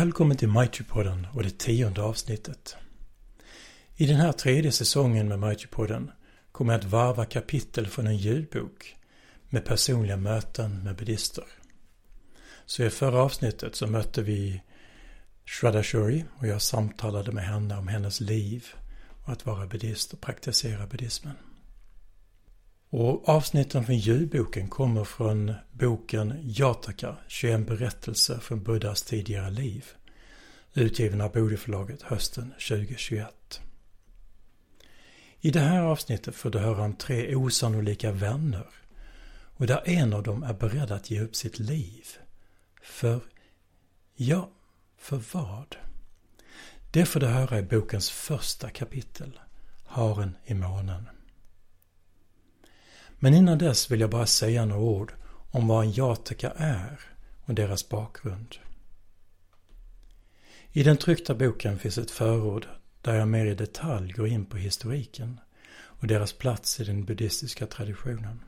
Välkommen till Mighty-podden och det tionde avsnittet. I den här tredje säsongen med Mighty-podden kommer jag att varva kapitel från en ljudbok med personliga möten med buddhister. Så i förra avsnittet så mötte vi Shraddha Shuri och jag samtalade med henne om hennes liv och att vara buddhist och praktisera buddhismen. Och avsnitten från ljudboken kommer från boken Jataka, 21 berättelser från Buddhas tidigare liv. Utgiven av Bodiförlaget hösten 2021. I det här avsnittet får du höra om tre osannolika vänner. Och där en av dem är beredd att ge upp sitt liv. För, ja, för vad? Det får du höra i bokens första kapitel, Haren i månen. Men innan dess vill jag bara säga några ord om vad en jataka är och deras bakgrund. I den tryckta boken finns ett förord där jag mer i detalj går in på historiken och deras plats i den buddhistiska traditionen.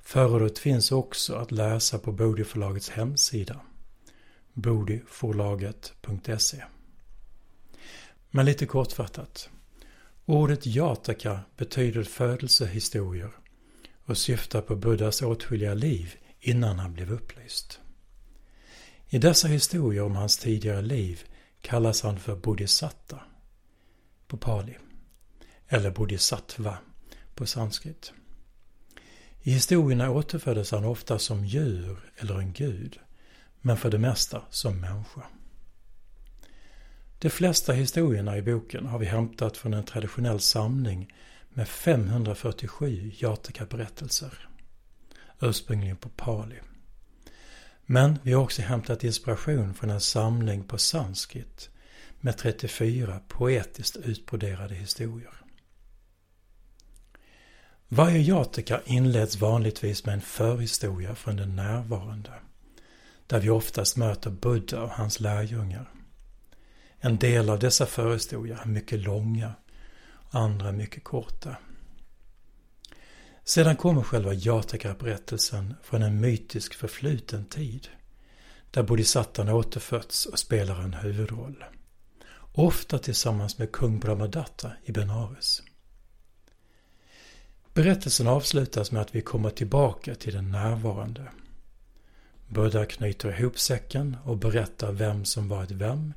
Förordet finns också att läsa på Bodiförlagets hemsida bodhiforlaget.se. Men lite kortfattat. Ordet jataka betyder födelsehistorier och syftar på Buddhas åtskilliga liv innan han blev upplyst. I dessa historier om hans tidigare liv kallas han för bodhisatta på pali eller bodhisattva på sanskrit. I historierna återföddes han ofta som djur eller en gud, men för det mesta som människa. De flesta historierna i boken har vi hämtat från en traditionell samling med 547 Jataka-berättelser. Ursprungligen på pali. Men vi har också hämtat inspiration från en samling på sanskrit med 34 poetiskt utbroderade historier. Varje jataka inleds vanligtvis med en förhistoria från den närvarande, där vi oftast möter Buddha och hans lärjungar. En del av dessa förhistorier är mycket långa, andra mycket korta. Sedan kommer själva Jataka-berättelsen från en mytisk förfluten tid, där bodhisattan återfötts och spelar en huvudroll. Ofta tillsammans med kung Brahmadatta i Benares. Berättelsen avslutas med att vi kommer tillbaka till den närvarande. Buddha knyter ihop säcken och berättar vem som varit vem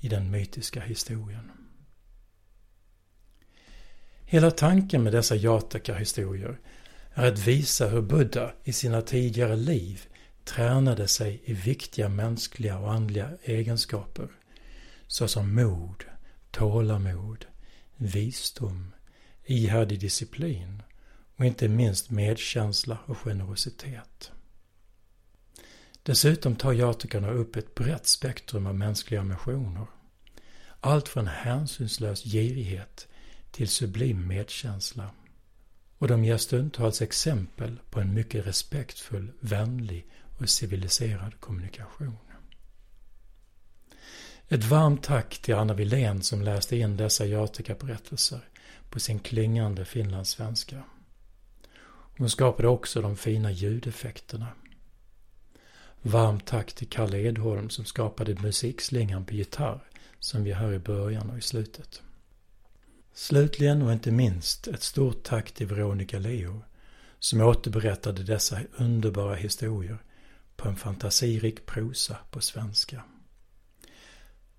i den mytiska historien. Hela tanken med dessa Jataka-historier är att visa hur Buddha i sina tidigare liv tränade sig i viktiga mänskliga och andliga egenskaper såsom mod, tålamod, visdom, ihärdig disciplin och inte minst medkänsla och generositet. Dessutom tar jatakarna upp ett brett spektrum av mänskliga ambitioner. Allt från hänsynslös girighet till sublim medkänsla. Och de ger stundtals exempel på en mycket respektfull, vänlig och civiliserad kommunikation. Ett varmt tack till Anna Wilén som läste in dessa Jataka-berättelser på sin klingande finlandssvenska. Hon skapade också de fina ljudeffekterna. Varmt tack till Kalle Edholm som skapade musikslingan på gitarr som vi hör i början och i slutet. Slutligen och inte minst ett stort tack till Veronica Leo som återberättade dessa underbara historier på en fantasirik prosa på svenska.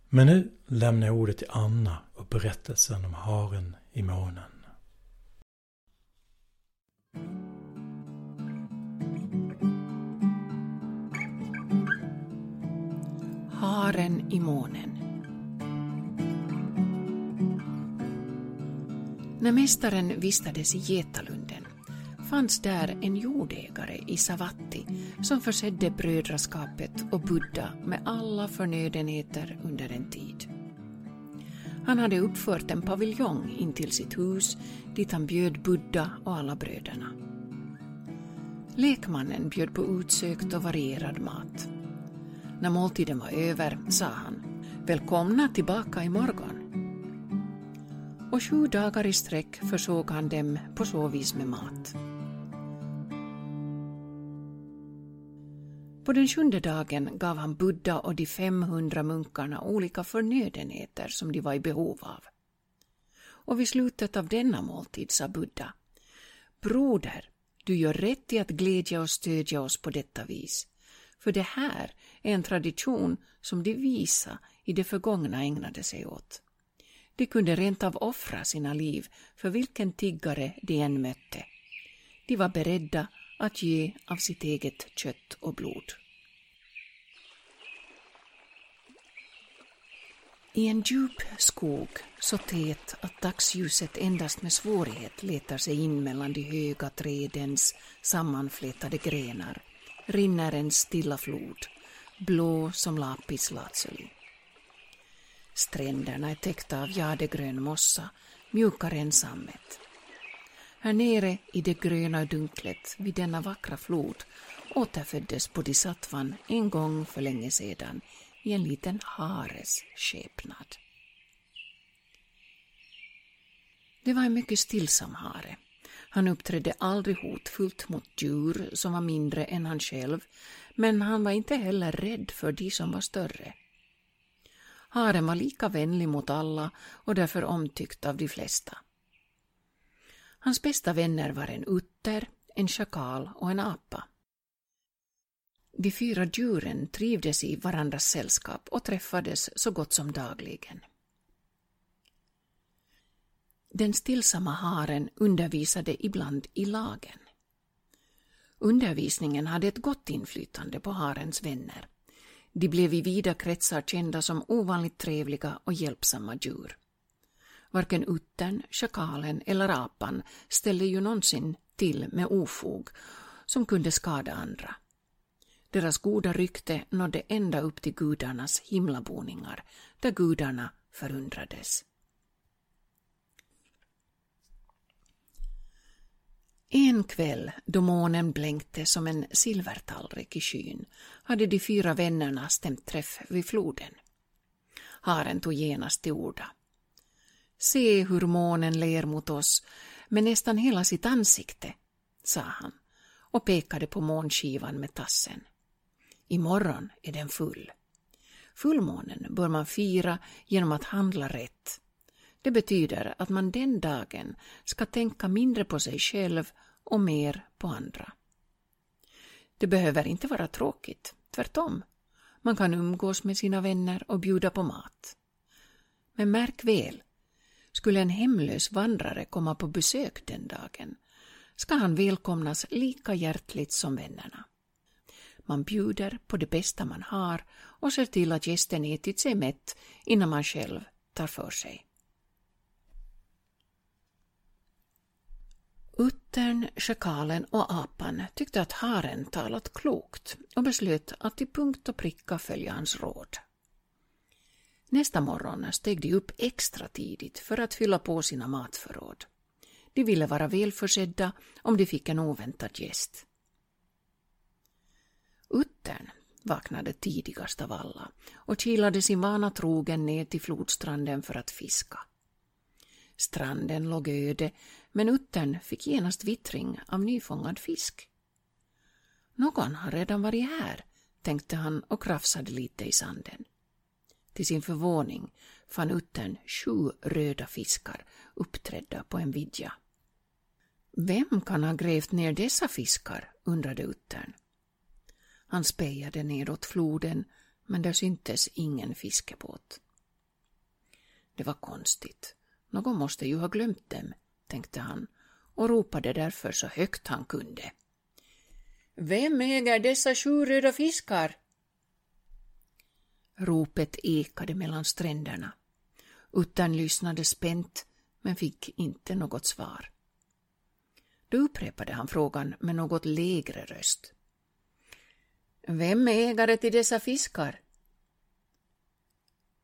Men nu lämnar jag ordet till Anna och berättelsen om haren i månen. Haren i månen När mästaren vistades i Getalunden fanns där en jordägare i Savatti som försedde brödraskapet och Buddha med alla förnödenheter under en tid. Han hade uppfört en paviljong intill sitt hus dit han bjöd Buddha och alla bröderna. Lekmannen bjöd på utsökt och varierad mat. När måltiden var över sa han Välkomna tillbaka imorgon. Och sju dagar i sträck försåg han dem på så vis med mat. På den sjunde dagen gav han Buddha och de 500 munkarna olika förnödenheter som de var i behov av. Och vid slutet av denna måltid sa Buddha Broder, du gör rätt i att glädja och stödja oss på detta vis, för det här en tradition som de visa i det förgångna ägnade sig åt. De kunde rent av offra sina liv för vilken tiggare de än mötte. De var beredda att ge av sitt eget kött och blod. I en djup skog, så tät att dagsljuset endast med svårighet letar sig in mellan de höga trädens sammanflätade grenar, rinner en stilla flod, blå som lapis lazuli. Stränderna är täckta av jadegrön mossa, mjukare än sammet. Här nere i det gröna dunklet vid denna vackra flod återföddes Bodhisattvan en gång för länge sedan i en liten hares skepnad. Det var en mycket stillsam hare. Han uppträdde aldrig hotfullt mot djur som var mindre än han själv, men han var inte heller rädd för de som var större. Haren var lika vänlig mot alla och därför omtyckt av de flesta. Hans bästa vänner var en utter, en schakal och en apa. De fyra djuren trivdes i varandras sällskap och träffades så gott som dagligen. Den stillsamma haren undervisade ibland i lagen. Undervisningen hade ett gott inflytande på harens vänner. De blev i vida kretsar kända som ovanligt trevliga och hjälpsamma djur. Varken uttern, schakalen eller apan ställde ju någonsin till med ofog som kunde skada andra. Deras goda rykte nådde ända upp till gudarnas himlaboningar, där gudarna förundrades. En kväll, då månen blänkte som en silvertallrik i skyn, hade de fyra vännerna stämt träff vid floden. Haren tog genast till orda. Se hur månen ler mot oss med nästan hela sitt ansikte, sa han och pekade på månskivan med tassen. Imorgon är den full. Fullmånen bör man fira genom att handla rätt. Det betyder att man den dagen ska tänka mindre på sig själv och mer på andra. Det behöver inte vara tråkigt, tvärtom. Man kan umgås med sina vänner och bjuda på mat. Men märk väl, skulle en hemlös vandrare komma på besök den dagen ska han välkomnas lika hjärtligt som vännerna. Man bjuder på det bästa man har och ser till att gästen ätit sig mätt innan man själv tar för sig. Uttern, schakalen och apan tyckte att haren talat klokt och beslöt att till punkt och pricka följa hans råd. Nästa morgon steg de upp extra tidigt för att fylla på sina matförråd. De ville vara välförsedda om de fick en oväntad gäst. Uttern vaknade tidigast av alla och kilade sin vana trogen ner till flodstranden för att fiska. Stranden låg öde, men uttern fick genast vittring av nyfångad fisk. Någon har redan varit här, tänkte han och krafsade lite i sanden. Till sin förvåning fann uttern sju röda fiskar uppträdda på en vidja. Vem kan ha grävt ner dessa fiskar? undrade uttern. Han spejade nedåt floden, men där syntes ingen fiskebåt. Det var konstigt. Någon måste ju ha glömt dem, tänkte han och ropade därför så högt han kunde. Vem äger dessa sju röda fiskar? Ropet ekade mellan stränderna. Uttern lyssnade spänt men fick inte något svar. Då upprepade han frågan med något lägre röst. Vem är ägare till dessa fiskar?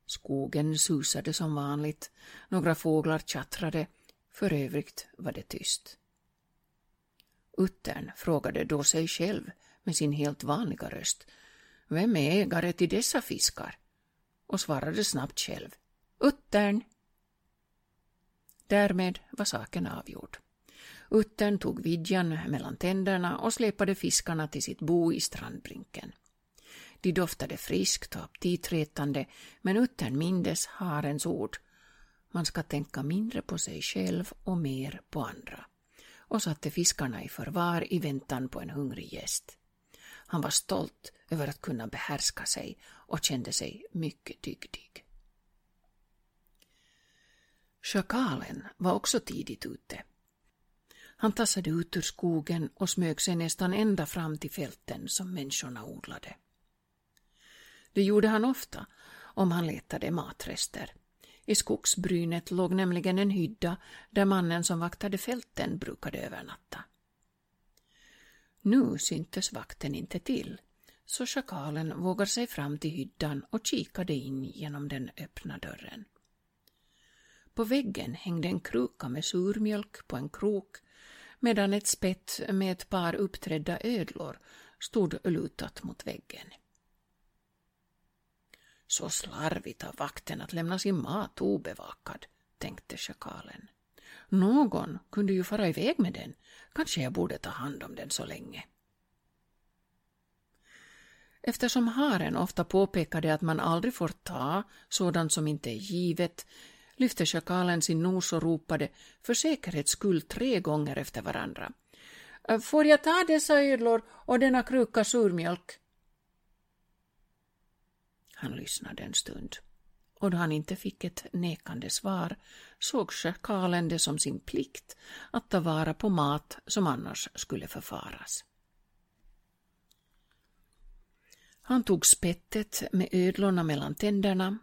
Skogen susade som vanligt, några fåglar tjattrade, för övrigt var det tyst. Uttern frågade då sig själv med sin helt vanliga röst vem är ägare till dessa fiskar? och svarade snabbt själv. Uttern! Därmed var saken avgjord. Uttern tog vidjan mellan tänderna och släpade fiskarna till sitt bo i strandbrinken. De doftade friskt och aptitretande, men uttern mindes harens ord. Man ska tänka mindre på sig själv och mer på andra. Och satte fiskarna i förvar i väntan på en hungrig gäst. Han var stolt över att kunna behärska sig och kände sig mycket dygdig. Schakalen var också tidigt ute. Han tassade ut ur skogen och smög sig nästan ända fram till fälten som människorna odlade. Det gjorde han ofta om han letade matrester. I skogsbrynet låg nämligen en hydda där mannen som vaktade fälten brukade övernatta. Nu syntes vakten inte till, så schakalen vågade sig fram till hyddan och kikade in genom den öppna dörren. På väggen hängde en kruka med surmjölk på en krok medan ett spett med ett par uppträdda ödlor stod lutat mot väggen. Så slarvigt av vakten att lämna sin mat obevakad, tänkte schakalen. Någon kunde ju fara iväg med den. Kanske jag borde ta hand om den så länge. Eftersom haren ofta påpekade att man aldrig får ta sådant som inte är givet lyfte schakalen sin nos och ropade för säkerhets skull tre gånger efter varandra. Får jag ta dessa ödlor och denna kruka surmjölk? Han lyssnade en stund och då han inte fick ett nekande svar såg schakalen det som sin plikt att ta vara på mat som annars skulle förfaras. Han tog spettet med ödlorna mellan tänderna,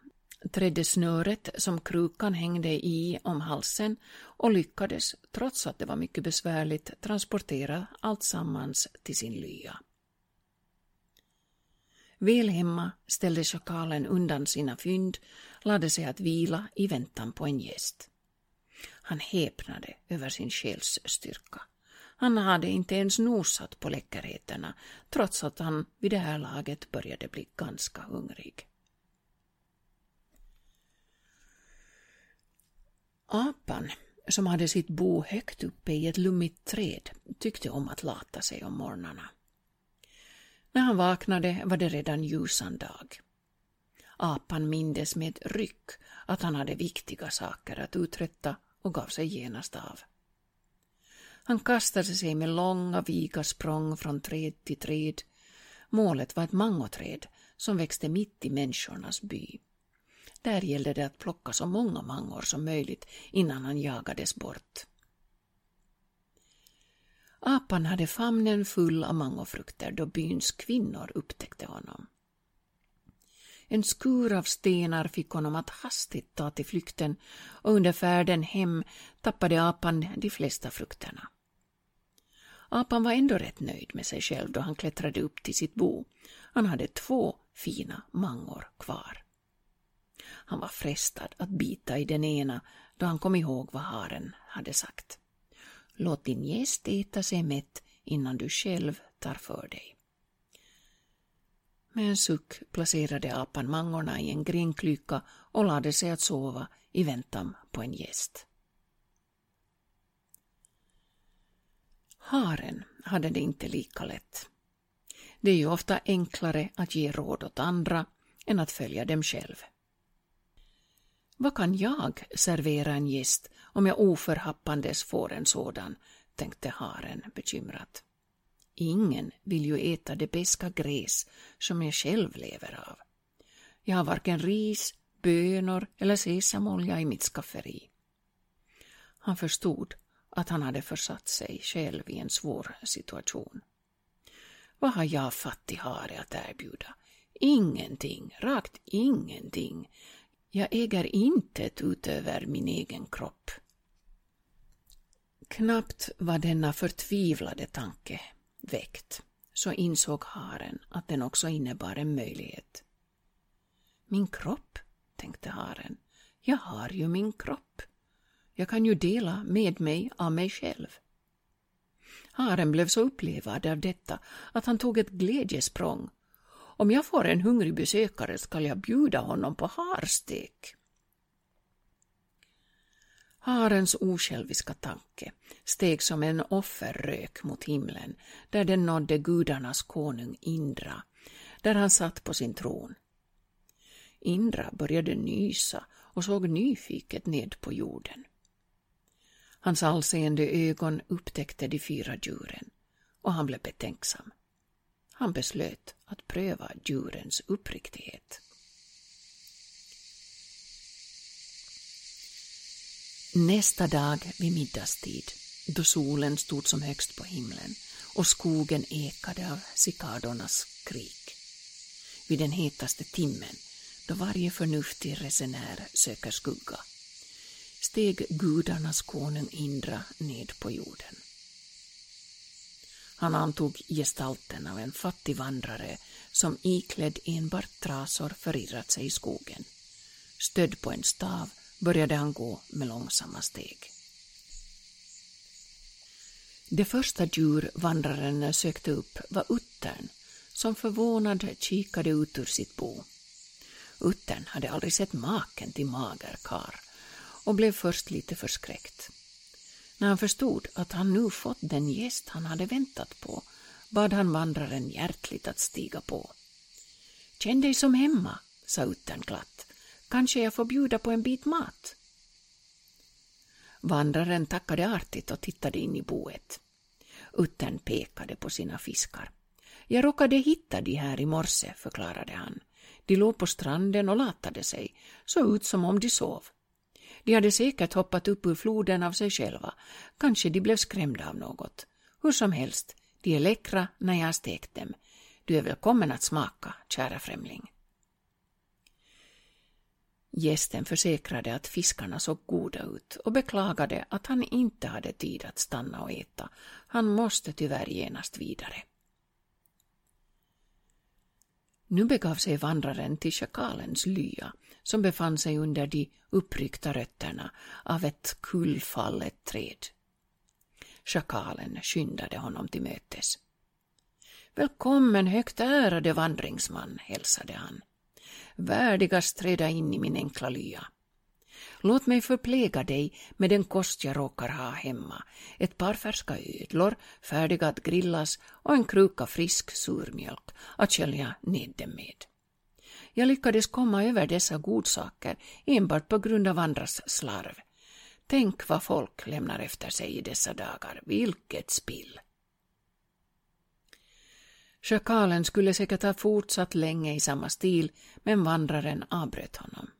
trädde snöret som krukan hängde i om halsen och lyckades, trots att det var mycket besvärligt, transportera alltsammans till sin lya. Väl hemma ställde schakalen undan sina fynd, lade sig att vila i väntan på en gäst. Han häpnade över sin själs styrka. Han hade inte ens nosat på läckerheterna, trots att han vid det här laget började bli ganska hungrig. Apan, som hade sitt bo högt uppe i ett lummigt träd, tyckte om att lata sig om morgnarna. När han vaknade var det redan ljusan dag. Apan mindes med ryck att han hade viktiga saker att uträtta och gav sig genast av. Han kastade sig med långa viga språng från träd till träd. Målet var ett mangoträd som växte mitt i människornas by. Där gällde det att plocka så många mangor som möjligt innan han jagades bort. Apan hade famnen full av mangofrukter då byns kvinnor upptäckte honom. En skur av stenar fick honom att hastigt ta till flykten och under färden hem tappade apan de flesta frukterna. Apan var ändå rätt nöjd med sig själv då han klättrade upp till sitt bo. Han hade två fina mangor kvar. Han var frestad att bita i den ena då han kom ihåg vad haren hade sagt. Låt din gäst äta sig mätt innan du själv tar för dig. Med en suck placerade apan mangorna i en grinklyka och lade sig att sova i väntan på en gäst. Haren hade det inte lika lätt. Det är ju ofta enklare att ge råd åt andra än att följa dem själv. Vad kan jag servera en gäst om jag oförhappandes får en sådan, tänkte haren bekymrat. Ingen vill ju äta det beska gräs som jag själv lever av. Jag har varken ris, bönor eller sesamolja i mitt skafferi. Han förstod att han hade försatt sig själv i en svår situation. Vad har jag fattig hare att erbjuda? Ingenting, rakt ingenting. Jag äger intet utöver min egen kropp. Knappt var denna förtvivlade tanke väckt så insåg haren att den också innebar en möjlighet. Min kropp, tänkte haren. Jag har ju min kropp. Jag kan ju dela med mig av mig själv. Haren blev så upplevad av detta att han tog ett glädjesprång om jag får en hungrig besökare skall jag bjuda honom på harstek. Harens osjälviska tanke steg som en offerrök mot himlen där den nådde gudarnas konung Indra, där han satt på sin tron. Indra började nysa och såg nyfiket ned på jorden. Hans allseende ögon upptäckte de fyra djuren och han blev betänksam. Han beslöt att pröva djurens uppriktighet. Nästa dag vid middagstid, då solen stod som högst på himlen och skogen ekade av cikadornas skrik. Vid den hetaste timmen, då varje förnuftig resenär söker skugga, steg gudarnas konung Indra ned på jorden. Han antog gestalten av en fattig vandrare som iklädd enbart trasor förirrat sig i skogen. Stödd på en stav började han gå med långsamma steg. Det första djur vandraren sökte upp var uttern som förvånad kikade ut ur sitt bo. Uttern hade aldrig sett maken till mager kar och blev först lite förskräckt. När han förstod att han nu fått den gäst han hade väntat på bad han vandraren hjärtligt att stiga på. Känn dig som hemma, sa uttern glatt. Kanske jag får bjuda på en bit mat? Vandraren tackade artigt och tittade in i boet. Uttern pekade på sina fiskar. Jag råkade hitta de här i morse, förklarade han. De låg på stranden och latade sig, såg ut som om de sov. De hade säkert hoppat upp ur floden av sig själva. Kanske de blev skrämda av något. Hur som helst, de är läckra när jag stekt dem. Du är välkommen att smaka, kära främling. Gästen försäkrade att fiskarna såg goda ut och beklagade att han inte hade tid att stanna och äta. Han måste tyvärr genast vidare. Nu begav sig vandraren till schakalens lya som befann sig under de uppryckta rötterna av ett kullfallet träd. Schakalen skyndade honom till mötes. Välkommen högt ärade vandringsman, hälsade han. Värdigast träda in i min enkla lya. Låt mig förpläga dig med den kost jag råkar ha hemma, ett par färska ödlor färdiga att grillas och en kruka frisk surmjölk att skölja ned dem med. Jag lyckades komma över dessa godsaker enbart på grund av andras slarv. Tänk vad folk lämnar efter sig i dessa dagar, vilket spill! Schakalen skulle säkert ha fortsatt länge i samma stil, men vandraren avbröt honom.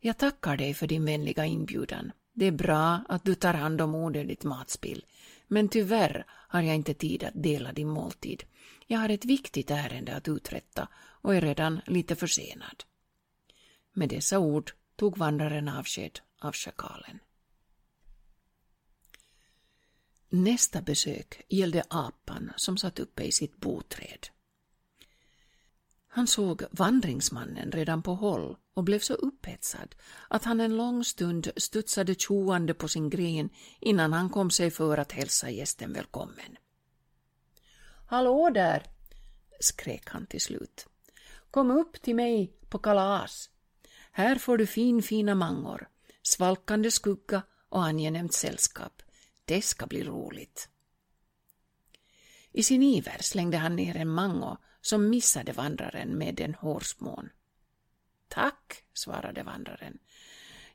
Jag tackar dig för din vänliga inbjudan. Det är bra att du tar hand om onödigt matspill, men tyvärr har jag inte tid att dela din måltid. Jag har ett viktigt ärende att uträtta och är redan lite försenad. Med dessa ord tog vandraren avsked av schakalen. Nästa besök gällde apan som satt uppe i sitt boträd. Han såg vandringsmannen redan på håll och blev så upphetsad att han en lång stund studsade tjoande på sin gren innan han kom sig för att hälsa gästen välkommen. Hallå där! skrek han till slut. Kom upp till mig på kalas. Här får du fin fina mangor, svalkande skugga och angenämt sällskap. Det ska bli roligt. I sin iver slängde han ner en mango som missade vandraren med en hårsmån. Tack, svarade vandraren.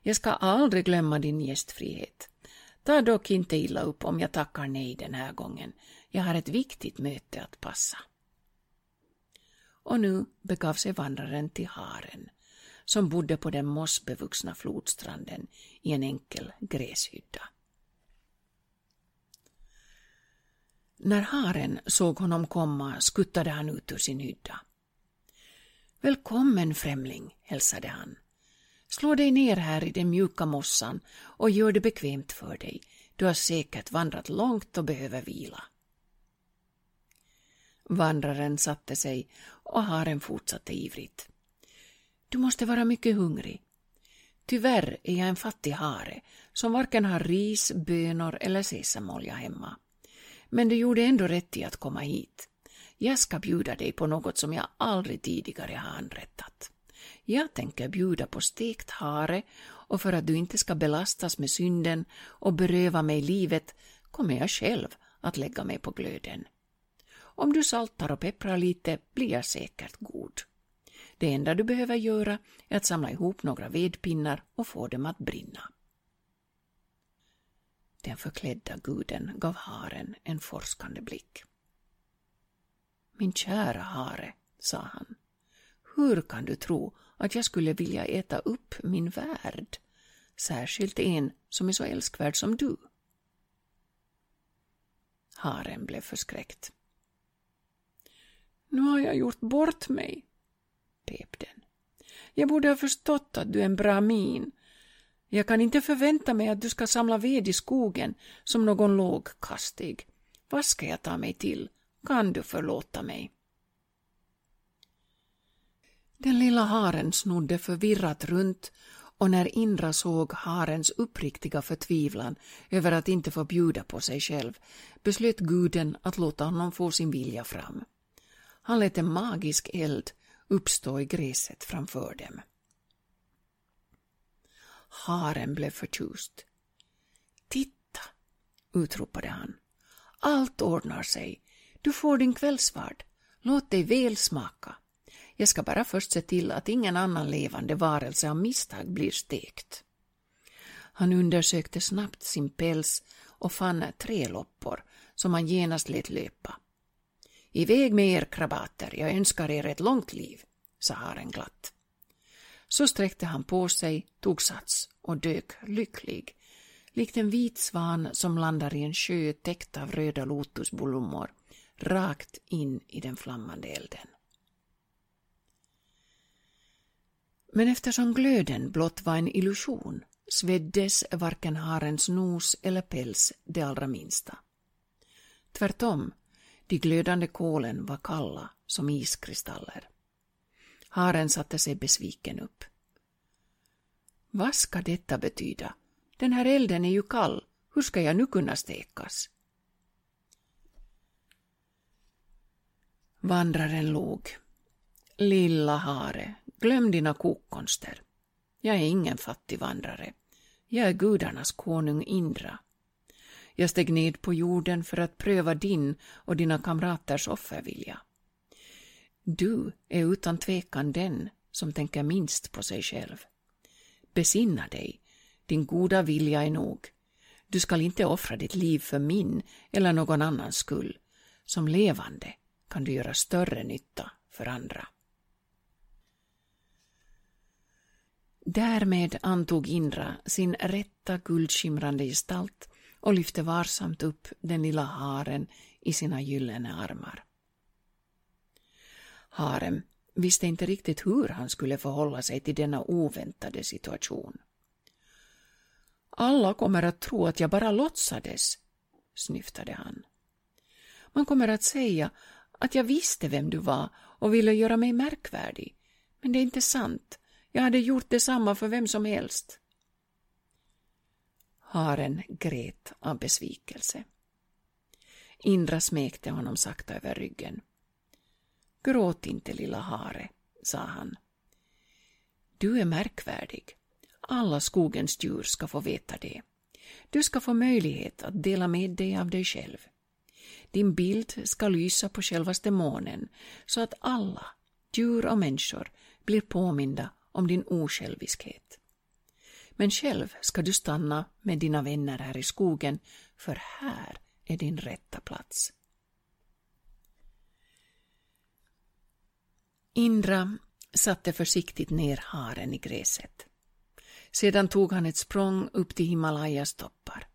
Jag ska aldrig glömma din gästfrihet. Ta dock inte illa upp om jag tackar nej den här gången. Jag har ett viktigt möte att passa. Och nu begav sig vandraren till haren, som bodde på den mossbevuxna flodstranden i en enkel gräshydda. När haren såg honom komma skuttade han ut ur sin hydda. Välkommen främling, hälsade han. Slå dig ner här i den mjuka mossan och gör det bekvämt för dig. Du har säkert vandrat långt och behöver vila. Vandraren satte sig och haren fortsatte ivrigt. Du måste vara mycket hungrig. Tyvärr är jag en fattig hare som varken har ris, bönor eller sesamolja hemma. Men du gjorde ändå rätt i att komma hit. Jag ska bjuda dig på något som jag aldrig tidigare har anrättat. Jag tänker bjuda på stekt hare och för att du inte ska belastas med synden och beröva mig livet kommer jag själv att lägga mig på glöden. Om du saltar och pepprar lite blir jag säkert god. Det enda du behöver göra är att samla ihop några vedpinnar och få dem att brinna. Den förklädda guden gav haren en forskande blick. Min kära hare, sa han, hur kan du tro att jag skulle vilja äta upp min värld, särskilt en som är så älskvärd som du? Haren blev förskräckt. Nu har jag gjort bort mig, pep den. Jag borde ha förstått att du är en brahmin. Jag kan inte förvänta mig att du ska samla ved i skogen som någon lågkastig. Vad ska jag ta mig till? Kan du förlåta mig? Den lilla haren snodde förvirrat runt och när Indra såg harens uppriktiga förtvivlan över att inte få bjuda på sig själv beslöt guden att låta honom få sin vilja fram. Han lät en magisk eld uppstå i gräset framför dem. Haren blev förtjust. Titta, utropade han. Allt ordnar sig. Du får din kvällsvard. Låt dig väl smaka. Jag ska bara först se till att ingen annan levande varelse av misstag blir stekt. Han undersökte snabbt sin päls och fann tre loppor som han genast lät löpa. Iväg med er krabater, jag önskar er ett långt liv, sa haren glatt. Så sträckte han på sig, tog sats och dök lycklig, likt en vit svan som landar i en sjö täckt av röda lotusblommor, rakt in i den flammande elden. Men eftersom glöden blott var en illusion sveddes varken harens nos eller päls det allra minsta. Tvärtom, de glödande kolen var kalla som iskristaller. Haren satte sig besviken upp. Vad ska detta betyda? Den här elden är ju kall. Hur ska jag nu kunna stekas? Vandraren log. Lilla hare, glöm dina kokkonster. Jag är ingen fattig vandrare. Jag är gudarnas konung Indra. Jag steg ned på jorden för att pröva din och dina kamraters offervilja. Du är utan tvekan den som tänker minst på sig själv. Besinna dig, din goda vilja är nog. Du skall inte offra ditt liv för min eller någon annans skull. Som levande kan du göra större nytta för andra. Därmed antog Indra sin rätta guldskimrande gestalt och lyfte varsamt upp den lilla haren i sina gyllene armar. Haren visste inte riktigt hur han skulle förhålla sig till denna oväntade situation. Alla kommer att tro att jag bara låtsades, snyftade han. Man kommer att säga att jag visste vem du var och ville göra mig märkvärdig, men det är inte sant. Jag hade gjort detsamma för vem som helst. Haren grät av besvikelse. Indra smekte honom sakta över ryggen. Gråt inte, lilla hare, sa han. Du är märkvärdig. Alla skogens djur ska få veta det. Du ska få möjlighet att dela med dig av dig själv. Din bild ska lysa på självaste månen så att alla, djur och människor, blir påminda om din osjälviskhet. Men själv ska du stanna med dina vänner här i skogen, för här är din rätta plats. Indra satte försiktigt ner haren i gräset. Sedan tog han ett språng upp till Himalayas toppar.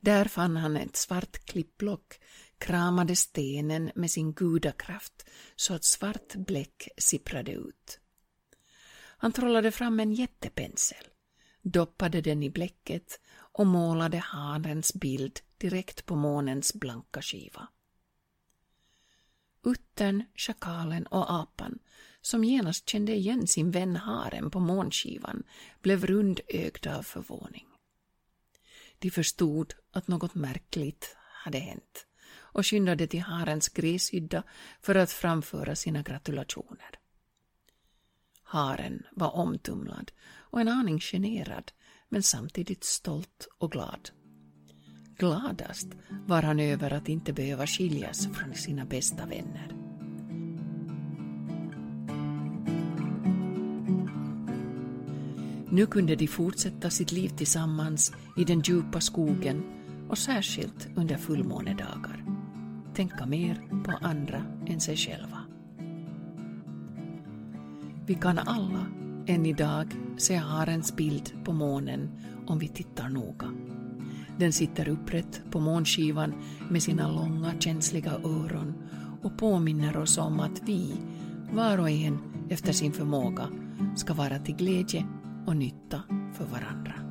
Där fann han ett svart klippblock, kramade stenen med sin gudakraft så att svart bläck sipprade ut. Han trollade fram en jättepensel, doppade den i bläcket och målade hanens bild direkt på månens blanka skiva. Uttern, schakalen och apan, som genast kände igen sin vän haren på månskivan, blev rundögda av förvåning. De förstod att något märkligt hade hänt och skyndade till harens gräshydda för att framföra sina gratulationer. Haren var omtumlad och en aning generad men samtidigt stolt och glad. gladast var han över att inte behöva skiljas från sina bästa vänner. Nu kunde de fortsätta sitt liv tillsammans i den djupa skogen och särskilt under fullmånedagar. Tänka mer på andra än sig själv. Vi kan alla än idag se harens bild på månen om vi tittar noga. Den sitter upprätt på månskivan med sina långa känsliga öron och påminner oss om att vi, var och en efter sin förmåga, ska vara till glädje och nytta för varandra.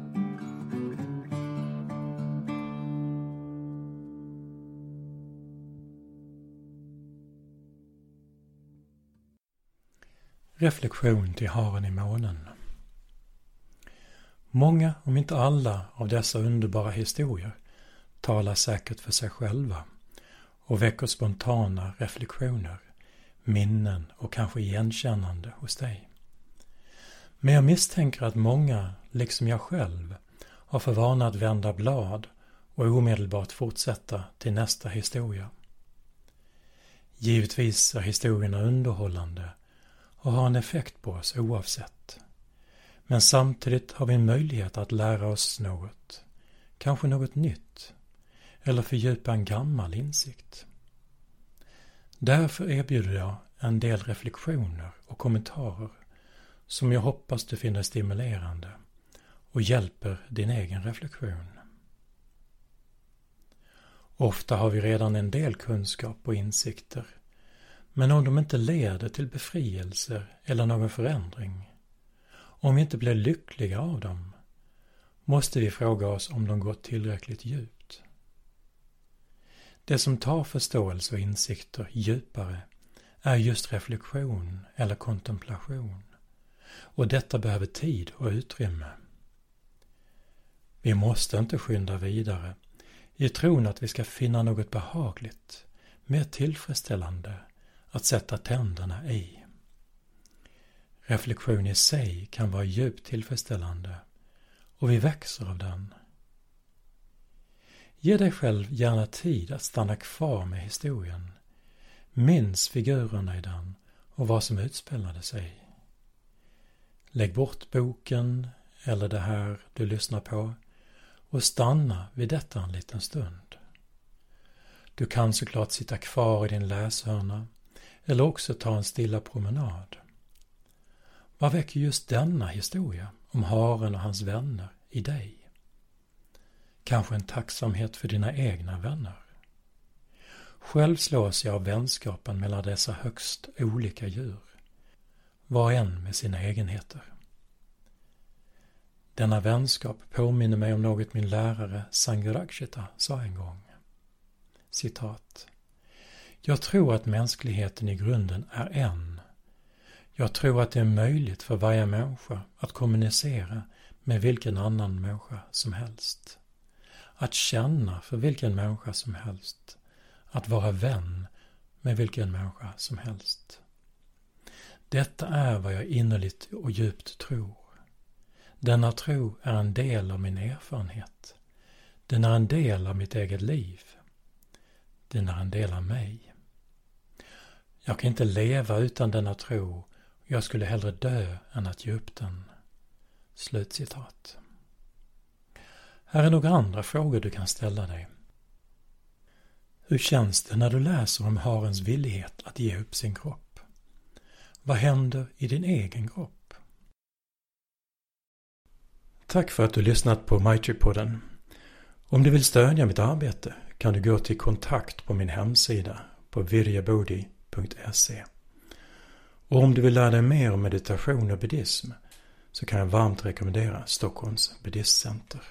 Reflektion till haren i månen. Många, om inte alla, av dessa underbara historier talar säkert för sig själva och väcker spontana reflektioner, minnen och kanske igenkännande hos dig. Men jag misstänker att många, liksom jag själv, har för vana att vända blad och omedelbart fortsätta till nästa historia. Givetvis är historierna underhållande och har en effekt på oss oavsett. Men samtidigt har vi en möjlighet att lära oss något, kanske något nytt, eller fördjupa en gammal insikt. Därför erbjuder jag en del reflektioner och kommentarer som jag hoppas du finner stimulerande och hjälper din egen reflektion. Ofta har vi redan en del kunskap och insikter men om de inte leder till befrielse eller någon förändring, om vi inte blir lyckliga av dem, måste vi fråga oss om de gått tillräckligt djupt. Det som tar förståelse och insikter djupare är just reflektion eller kontemplation. Och detta behöver tid och utrymme. Vi måste inte skynda vidare i tron att vi ska finna något behagligt, mer tillfredsställande att sätta tänderna i. Reflektion i sig kan vara djupt tillfredsställande och vi växer av den. Ge dig själv gärna tid att stanna kvar med historien. Minns figurerna i den och vad som utspelade sig. Lägg bort boken eller det här du lyssnar på och stanna vid detta en liten stund. Du kan såklart sitta kvar i din läshörna eller också ta en stilla promenad. Vad väcker just denna historia om haren och hans vänner i dig? Kanske en tacksamhet för dina egna vänner? Själv slås jag av vänskapen mellan dessa högst olika djur, var en med sina egenheter. Denna vänskap påminner mig om något min lärare Sangharakshita sa en gång. Citat. Jag tror att mänskligheten i grunden är en. Jag tror att det är möjligt för varje människa att kommunicera med vilken annan människa som helst. Att känna för vilken människa som helst. Att vara vän med vilken människa som helst. Detta är vad jag innerligt och djupt tror. Denna tro är en del av min erfarenhet. Den är en del av mitt eget liv. Den är en del av mig. Jag kan inte leva utan denna tro. Jag skulle hellre dö än att ge upp den. Slutcitat. Här är några andra frågor du kan ställa dig. Hur känns det när du läser om harens villighet att ge upp sin kropp? Vad händer i din egen kropp? Tack för att du lyssnat på Maitri-podden. Om du vill stödja mitt arbete kan du gå till kontakt på min hemsida på virjabodi.se www.meditationochmeditationpodden.se Och om du vill lära dig mer om meditation och buddhism så kan jag varmt rekommendera Stockholms buddhistcenter.